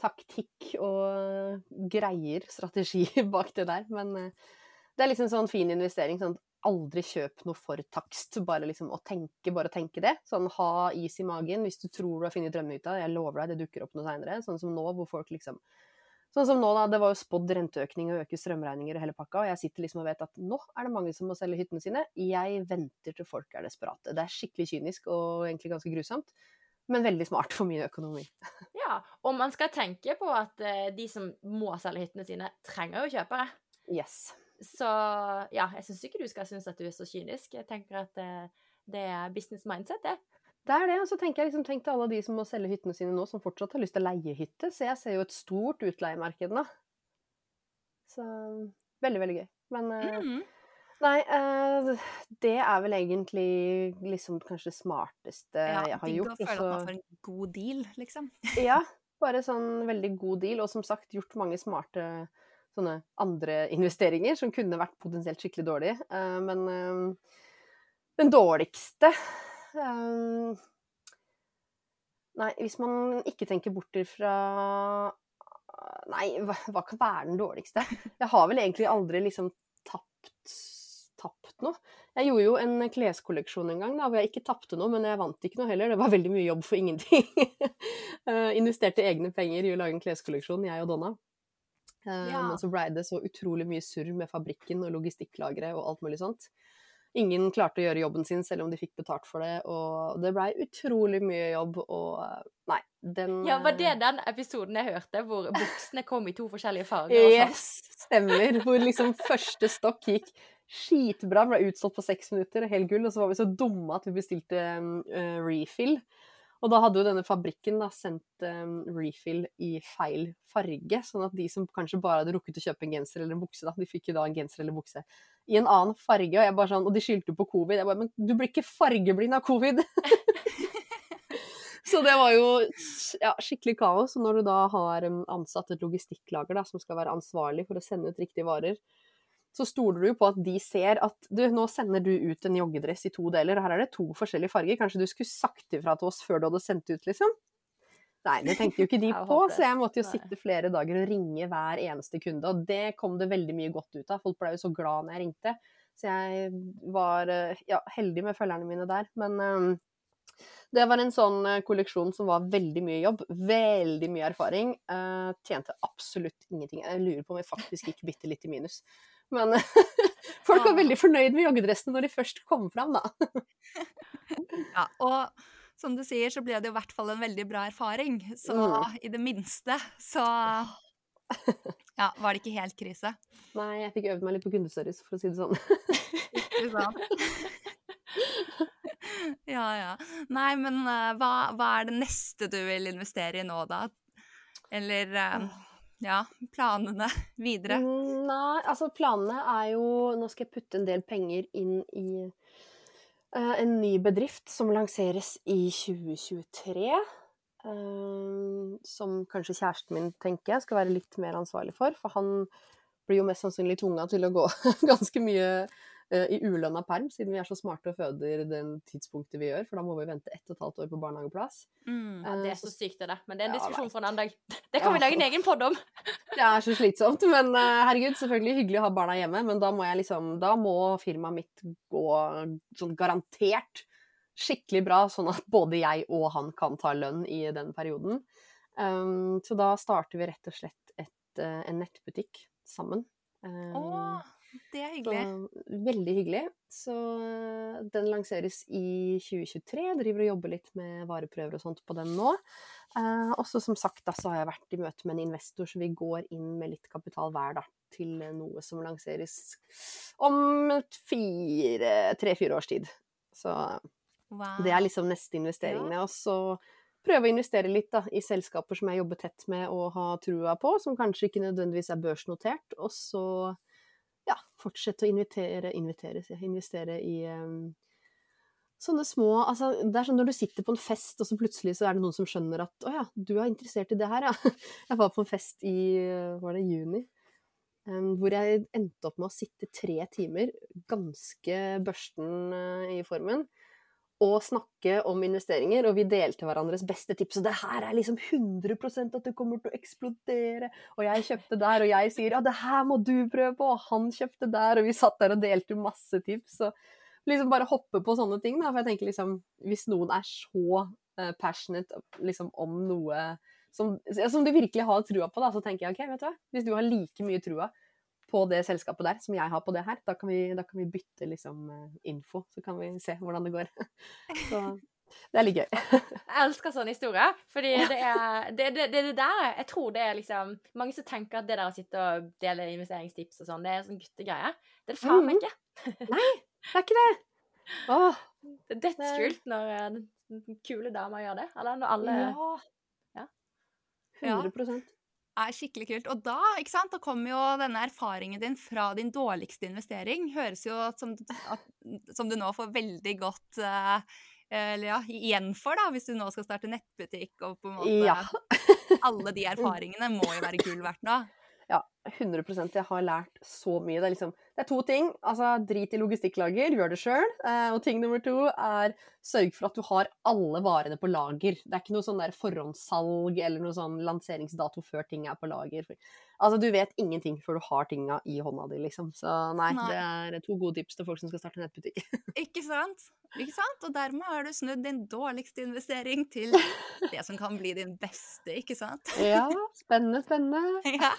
C: taktikk og greier, strategi bak det der. Men eh, det er liksom sånn fin investering. sånn Aldri kjøp noe for takst. Bare liksom å tenke, bare tenke det. Sånn ha is i magen hvis du tror du har funnet drømmehytta. Jeg lover deg, det dukker opp noe seinere. Sånn som nå, hvor folk liksom Sånn som nå, da. Det var jo spådd renteøkning og øke strømregninger og hele pakka. Og jeg sitter liksom og vet at nå er det mange som må selge hyttene sine. Jeg venter til folk er desperate. Det er skikkelig kynisk og egentlig ganske grusomt. Men veldig smart for min økonomi.
B: Ja, og man skal tenke på at eh, de som må selge hyttene sine, trenger jo kjøpere.
C: Yes.
B: Så ja, jeg syns ikke du skal synes at du er så kynisk. Jeg tenker at det, det er business mindset, det.
C: Det er det. Og så tenker jeg liksom, tenk til alle de som må selge hyttene sine nå, som fortsatt har lyst til å leie hytte. Så jeg ser jo et stort utleiemarked nå. Så veldig, veldig gøy. Men
A: mm -hmm.
C: nei, eh, det er vel egentlig liksom kanskje det smarteste
A: Ja,
C: jeg har
A: digg å
C: gjort. og
A: føle at man får en god deal, liksom.
C: Ja, bare sånn veldig god deal, og som sagt gjort mange smarte sånne andre investeringer som kunne vært potensielt skikkelig dårlige. Eh, men eh, den dårligste eh, Nei, hvis man ikke tenker bort ifra Nei, hva, hva kan være den dårligste? Jeg har vel egentlig aldri liksom tapt, tapt noe. Jeg gjorde jo en kleskolleksjon en gang da, hvor jeg ikke tapte noe, men jeg vant ikke noe heller. Det var veldig mye jobb for ingenting. Investerte egne penger i å lage en kleskolleksjon, jeg og Donna. Eh,
A: Ja.
C: Men så blei det så utrolig mye surr med fabrikken og logistikklageret og alt mulig sånt. Ingen klarte å gjøre jobben sin selv om de fikk betalt for det, og det blei utrolig mye jobb, og eh, nei, den
B: Ja, var det
C: eh,
B: den episoden jeg hørte, hvor buksene kom i to forskjellige farger? og?
C: Yes, stemmer. Hvor liksom første stokk gikk skitbra, ble utsolgt på seks minutter, helt gull. Og så var vi så dumme at vi bestilte um, uh, refill. Og da hadde jo denne fabrikken da sendt um, refill i feil farge, sånn at de som kanskje bare hadde rukket å kjøpe en genser eller en bukse, da, de fikk jo da en genser eller bukse i en annen farge. Og, jeg bare sånn, og de skyldte på covid. Jeg bare Men du blir ikke fargeblind av covid! Så det var jo ja, skikkelig kaos. Og når du da har um, ansatt et logistikklager da, som skal være ansvarlig for å sende ut riktige varer, så stoler du jo på at de ser at du, nå sender du ut en joggedress i to deler, og her er det to forskjellige farger. Kanskje du skulle sagt ifra til oss før du hadde sendt ut, liksom? Nei, det tenkte jo ikke de på, så jeg måtte jo sitte flere dager og ringe hver eneste kunde, og det kom det veldig mye godt ut av. Folk ble jo så glad når jeg ringte. Så jeg var eh, ja, heldig med følgerne mine der. Men eh, det var en sånn eh, kolleksjon som var veldig mye jobb, veldig mye erfaring. Uh, tjente absolutt ingenting. Jeg lurer på om jeg faktisk gikk bitte litt i minus. Men folk var veldig fornøyd med joggedressene når de først kom fram, da.
A: Ja, og som du sier, så ble det i hvert fall en veldig bra erfaring. Så
C: Mm.
A: i det minste så ja, var det ikke helt krise.
C: Nei, jeg fikk øvd meg litt på kundeservice, for å si det sånn.
A: Ikke sant? Ja, ja. Nei, men uh, hva, hva er det neste du vil investere i nå, da? Eller eh, ja, planene videre?
C: Mm, Nei, altså planene er jo Nå skal jeg putte en del penger inn i uh, en ny bedrift som lanseres i 2023. Uh, som kanskje kjæresten min, tenker jeg, skal være litt mer ansvarlig for. For han blir jo mest sannsynlig tvunga til å gå ganske mye eh, i ulønna perm, siden vi er så smarte og føder den tidspunktet vi gjør. For da må vi vente ett og et halvt år på barnehageplass.
A: Mm.
B: Ja, det er
C: Eh,
B: så sykt, det der. Men det er en diskusjon for en annen dag. Det kan vi lage en egen podd om.
C: Det er så slitsomt, men eh, herregud, selvfølgelig hyggelig å ha barna hjemme, men da må jeg liksom, da må firmaet mitt gå sånn garantert skikkelig bra, sånn at både jeg og han kan ta lønn i den perioden. Um, så da starter vi rett og slett et, eh, en nettbutikk sammen. Um,
A: Å, det er hyggelig.
C: så, veldig hyggelig. Så den lanseres i 2023. Jeg driver og jobber litt med vareprøver og sånt på den nå. Eh, også som sagt da, så har jeg vært i møte med en investor, så vi går inn med litt kapital hver da, til noe som lanseres om fire, tre-fire års tid. Så
A: Wow.
C: det er liksom neste investeringene. Og så prøve å investere litt da, i selskaper som jeg jobber tett med og har trua på, som kanskje ikke nødvendigvis er børsnotert. Og så ja, fortsette å invitere, invitere, investere i um, sånne små altså, Det er sånn når du sitter på en fest, og så plutselig så er det noen som skjønner at 'Å ja, du er interessert i det her, ja'. Jeg var på en fest i var det juni, um, hvor jeg endte opp med å sitte tre timer, ganske børsten uh, i formen, og snakke om investeringer, og vi delte hverandres beste tips. Og det her er liksom 100% at det kommer til å eksplodere. Og jeg kjøpte der, og jeg sier ja, det her må du prøve på, og han kjøpte der, og vi satt der og delte masse tips. Og liksom bare hoppe på sånne ting, da. For jeg tenker liksom, hvis noen er så eh, passionate liksom om noe som, som du virkelig har trua på, da, så tenker jeg ok, vet du hva, hvis du har like mye trua på det selskapet der som jeg har på det her, da kan vi, da kan vi bytte liksom eh, info, så kan vi se hvordan det går. Så det er litt gøy.
B: Jeg elsker sånne historier, fordi det er det, det, det, det der Jeg tror det er liksom Mange som tenker at det der å sitte og dele investeringstips og sånn, det er sånn guttegreie. Det er det faen meg ikke.
C: Nei, Det er ikke det! Åh,
B: Det er dødskult når, kule damer gjør det. Eller når alle
C: Ja.
B: Ja.
C: 100
A: er skikkelig kult. Og da, ikke sant, da kommer jo denne erfaringen din fra din dårligste investering. Høres jo ut som, at, som du nå får veldig godt uh, eller ja, igjen for, da, hvis du nå skal starte nettbutikk og på en måte
C: Ja.
A: Alle de erfaringene må jo være gull verdt nå.
C: Ja, 100% Jeg har lært så mye. Det er, liksom, det er to ting. Altså, drit i logistikklager, gjør det sjøl. Eh, og ting nummer to er sørg for at du har alle varene på lager. Det er ikke noe sånn der forhåndssalg eller noe sånn lanseringsdato før ting er på lager. Altså, du vet ingenting før du har tinga i hånda di, liksom. Så nei,
A: Nei.
C: det er to gode tips til folk som skal starte nettbutikk.
A: Ikke sant? Ikke sant? Og dermed har du snudd din dårligste investering til det som kan bli din beste, ikke sant?
C: ja, spennende, spennende.
A: Ja.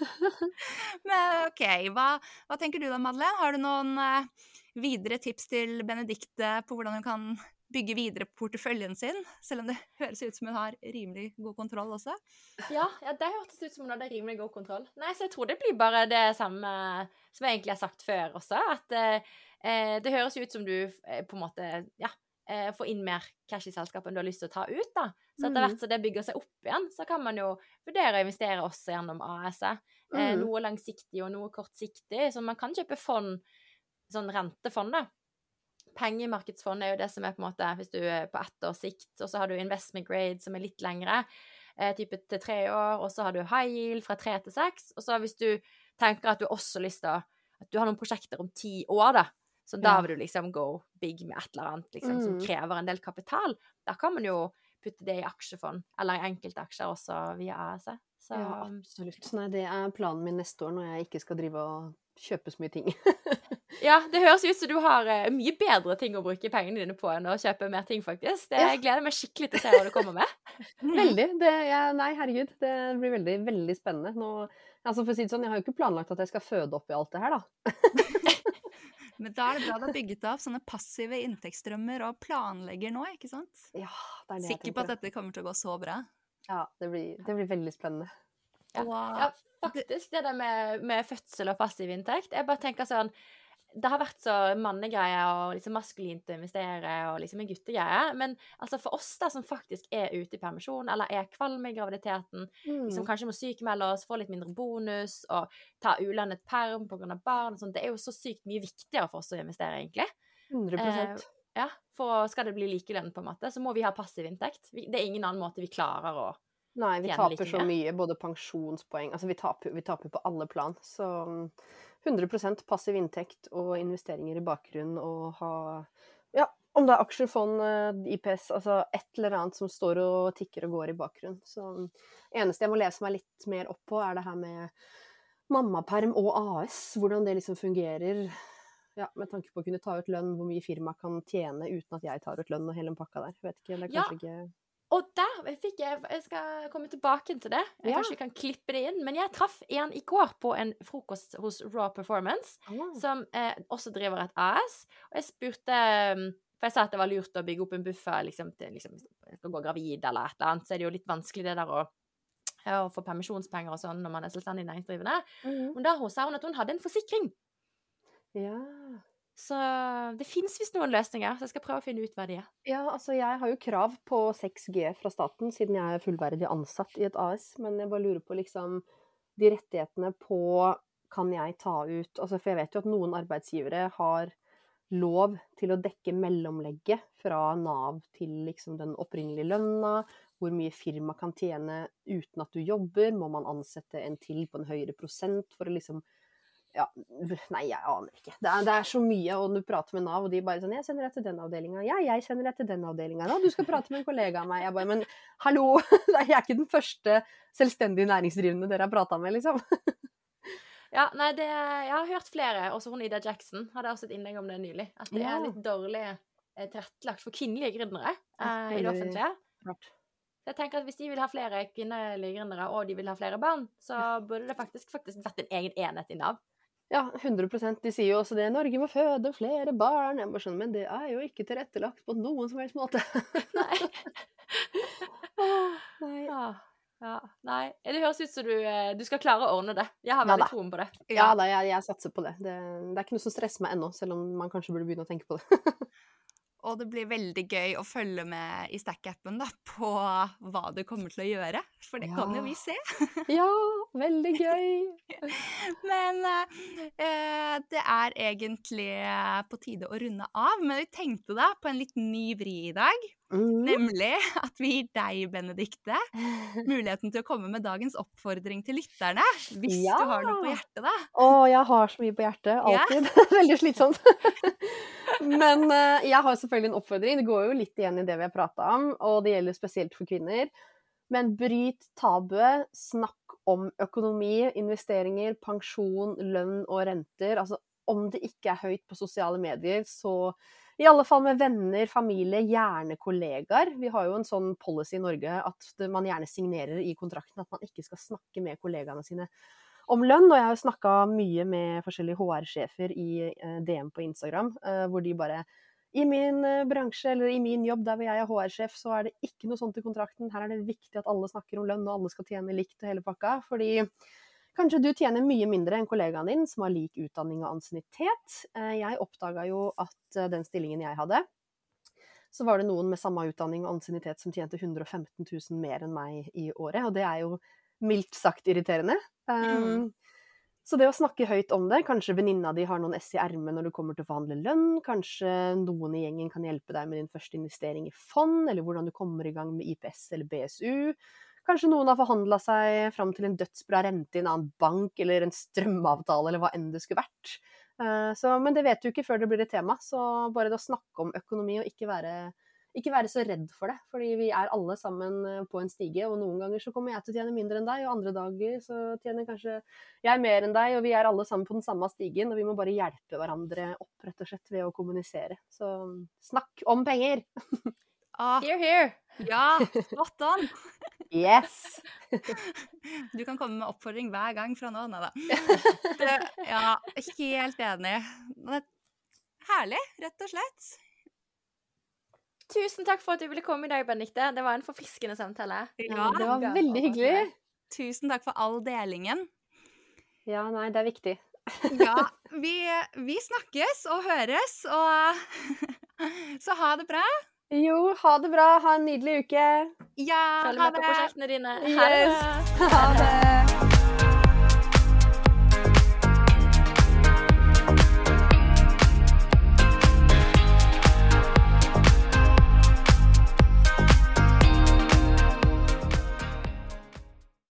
A: Men OK, hva, hva tenker du da, Madeleine? Har du noen eh, videre tips til Benedicte på hvordan hun kan bygge videre porteføljen sin? Selv om det høres ut som hun har rimelig god kontroll også.
B: Ja, ja det hørtes ut som hun hadde rimelig god kontroll. Nei, så jeg tror det blir bare det samme som jeg egentlig har sagt før også, at eh, eh, det høres ut som du eh, på en måte ja, eh, får inn mer cash i selskapet enn du har lyst til å ta ut, da. Så etter
C: Mm.
B: hvert som det bygger seg opp igjen, så kan man jo vurdere å investere også gjennom AS-et. Eh,
C: Mm.
B: noe langsiktig og noe kortsiktig, så man kan kjøpe fond, sånn rentefond, da. Pengemarkedsfond er jo det som er på en måte hvis du er på ett års sikt, og så har du investment grade som er litt lengre, eh, type til tre år, og så har du high yield fra tre til seks, og så hvis du tenker at du også har lyst til å At du har noen prosjekter om ti år, da, så da vil du liksom go big med et eller annet liksom, som
C: Mm.
B: krever en del kapital, da kan man jo putte det i aksjefond, eller enkeltaksjer også via AS. Så
C: Ja, absolutt. Nei, det er planen min neste år når jeg ikke skal drive og kjøpe så mye ting.
B: Ja, det høres ut som du har eh, mye bedre ting å bruke pengene dine på enn å kjøpe mer ting, faktisk. Det. Jeg gleder meg skikkelig til å se hva du kommer med.
C: Veldig. Det, ja, nei, herregud. Det blir veldig, veldig spennende. Nå, altså for å si det sånn, jeg har jo ikke planlagt at jeg skal føde opp i alt det her, da.
A: Men da er det bra du har bygget opp sånne passive inntektsstrømmer og planlegger nå, ikke sant?
C: Ja, det er det
A: Sikker på at dette kommer til å gå så bra.
C: Ja, det blir, det blir veldig spennende.
B: Ja.
A: Wow.
B: Ja, faktisk. Det der med, med fødsel og passiv inntekt. Jeg bare tenker sånn Det har vært så mannegreie og liksom maskulint å investere og liksom en guttegreie. Men altså for oss da som faktisk er ute i permisjon, eller er kvalme i graviditeten,
C: Mm.
B: som kanskje må sykemelde oss, få litt mindre bonus og ta ulønnet perm pga. barn og sånt, det er jo så sykt mye viktigere for oss å investere, egentlig.
C: 100
B: Eh, Ja, for skal det bli likelønn, på en måte, så må vi ha passiv inntekt. Det er ingen annen måte vi klarer å
C: Nei, vi taper
B: like
C: så mye, både pensjonspoeng Altså, vi taper, vi taper på alle plan. Så 100% passiv inntekt og investeringer i bakgrunnen og ha Ja, om det er aksjer, fond, eh, IPS, altså et eller annet som står og tikker og går i bakgrunnen. Så eneste jeg må lese meg litt mer opp på, er det her med mammaperm og AS. Hvordan det liksom fungerer. Ja, med tanke på å kunne ta ut lønn, hvor mye firmaet kan tjene uten at jeg tar ut lønn og hele den pakka der. Vet ikke, det er
B: Ja.
C: kanskje ikke
B: Og der fikk jeg Jeg skal komme tilbake til det. Jeg
C: Ja.
B: kanskje kan klippe det inn. Men jeg traff en i går på en frokost hos Raw Performance,
C: Ah.
B: som eh, også driver et AS. Og jeg spurte um, For jeg sa at det var lurt å bygge opp en buffer liksom, til liksom, jeg skal gå gravid eller et eller annet. Så er det jo litt vanskelig det der å, ja, å få permisjonspenger og sånn når man er selvstendig næringsdrivende.
C: Mm.
B: Men da hun sa hun at hun hadde en forsikring.
C: Ja.
B: Så det fins visst noen løsninger, så jeg skal prøve å finne ut hva de er.
C: Ja, altså jeg har jo krav på 6G fra staten, siden jeg er fullverdig ansatt i et AS. Men jeg bare lurer på liksom de rettighetene på Kan jeg ta ut altså For jeg vet jo at noen arbeidsgivere har lov til å dekke mellomlegget fra Nav til liksom den opprinnelige lønna. Hvor mye firma kan tjene uten at du jobber. Må man ansette en til på en høyere prosent for å liksom ja, nei, jeg aner ikke. Det er, det er så mye, og du prater med Nav, og de bare sånn 'Jeg sender deg til den avdelinga.' 'Ja, jeg sender deg til den avdelinga.' 'Ja, du skal prate med en kollega av meg.' Jeg bare 'Men hallo! Jeg er ikke den første selvstendig næringsdrivende dere har prata med', liksom.
B: Ja, nei, det, jeg har hørt flere, også hun Ida Jackson hadde også et innlegg om det nylig, at det er litt dårlig eh, tilrettelagt for kvinnelige gründere eh, i det offentlige. Så jeg tenker at Hvis de vil ha flere kvinnelige gründere, og de vil ha flere barn, så burde det faktisk, faktisk vært en egen enhet i Nav.
C: Ja, 100 De sier jo også det. 'Norge må føde flere barn.' Jeg bare skjønner, Men det er jo ikke tilrettelagt på noen som helst måte.
B: Nei.
C: Nei.
B: Ja, ja. Nei, det høres ut som du, eh, du skal klare å ordne det. Jeg har
C: Ja
B: veldig troen på det.
C: Ja da, jeg, jeg satser på det. det. Det er ikke noe som stresser meg ennå, selv om man kanskje burde begynne å tenke på det.
A: og det blir veldig gøy å følge med i Stack-appen på hva du kommer til å gjøre. For det kan jo vi se.
C: Ja, veldig gøy!
A: Men eh, det er egentlig eh, på tide å runde av. Men vi tenkte da på en litt ny vri i dag.
C: Mm.
A: Nemlig at vi gir deg, Benedikte, muligheten til å komme med dagens oppfordring til lytterne. Hvis
C: Ja.
A: du har noe på hjertet, da.
C: Å, jeg har så mye på hjertet.
A: Ja.
C: Alltid. Veldig slitsomt. Men eh, jeg har selvfølgelig en oppfordring. Det går jo litt igjen i det vi har prata om, og det gjelder spesielt for kvinner. Men bryt tabuet. Snakk om økonomi, investeringer, pensjon, lønn og renter. Altså, om det ikke er høyt på sosiale medier, så i alle fall med venner, familie, gjerne kollegaer. Vi har jo en sånn policy i Norge at man gjerne signerer i kontrakten at man ikke skal snakke med kollegaene sine om lønn. Og jeg har snakka mye med forskjellige HR-sjefer i eh, DM på Instagram, eh, hvor de bare i min eh, bransje eller i min jobb der hvor jeg er HR-sjef, så er det ikke noe sånt i kontrakten. Her er det viktig at alle snakker om lønn, og alle skal tjene likt og hele pakka. Fordi kanskje du tjener mye mindre enn kollegaen din som har lik utdanning og ansiennitet. Eh, Jeg oppdaga jo at eh, den stillingen jeg hadde, så var det noen med samme utdanning og ansiennitet som tjente 115 000 mer enn meg i året, og det er jo mildt sagt irriterende. Um, Så det å snakke høyt om det, kanskje venninna di har noen S i ermet når du kommer til å forhandle lønn, kanskje noen i gjengen kan hjelpe deg med din første investering i fond, eller hvordan du kommer i gang med IPS eller BSU. Kanskje noen har forhandla seg fram til en dødsbra rente i en annen bank, eller en strømavtale, eller hva enn det skulle vært. Eh, Så, men det vet du ikke før det blir et tema, så bare det å snakke om økonomi og ikke være ikke være så redd for det, fordi vi er alle sammen eh, på en stige, og noen ganger så kommer jeg til å tjene mindre enn deg, og andre dager så tjener kanskje jeg mer enn deg, og vi er alle sammen på den samme stigen, og vi må bare hjelpe hverandre opp, rett og slett, ved å kommunisere. Så snakk om penger!
A: Ah,
B: Here, here.
A: ja, spot on!
C: Yes!
A: Du kan komme med oppfordring hver gang fra nå av. Nei da. Ja, helt enig. Er Herlig, rett og slett.
B: Tusen takk for at du ville komme i dag, Benedicte. Det var en forfriskende samtale.
A: Ja,
C: det var veldig hyggelig.
A: Tusen takk for all delingen.
C: Ja, nei, det er viktig.
A: Ja, vi, vi snakkes og høres, og Så ha det bra.
C: Jo, ha det bra, ha en nydelig uke!
A: Ja,
B: Følg
A: ha
B: med på prosjektene dine. Ha det.
C: Ha det!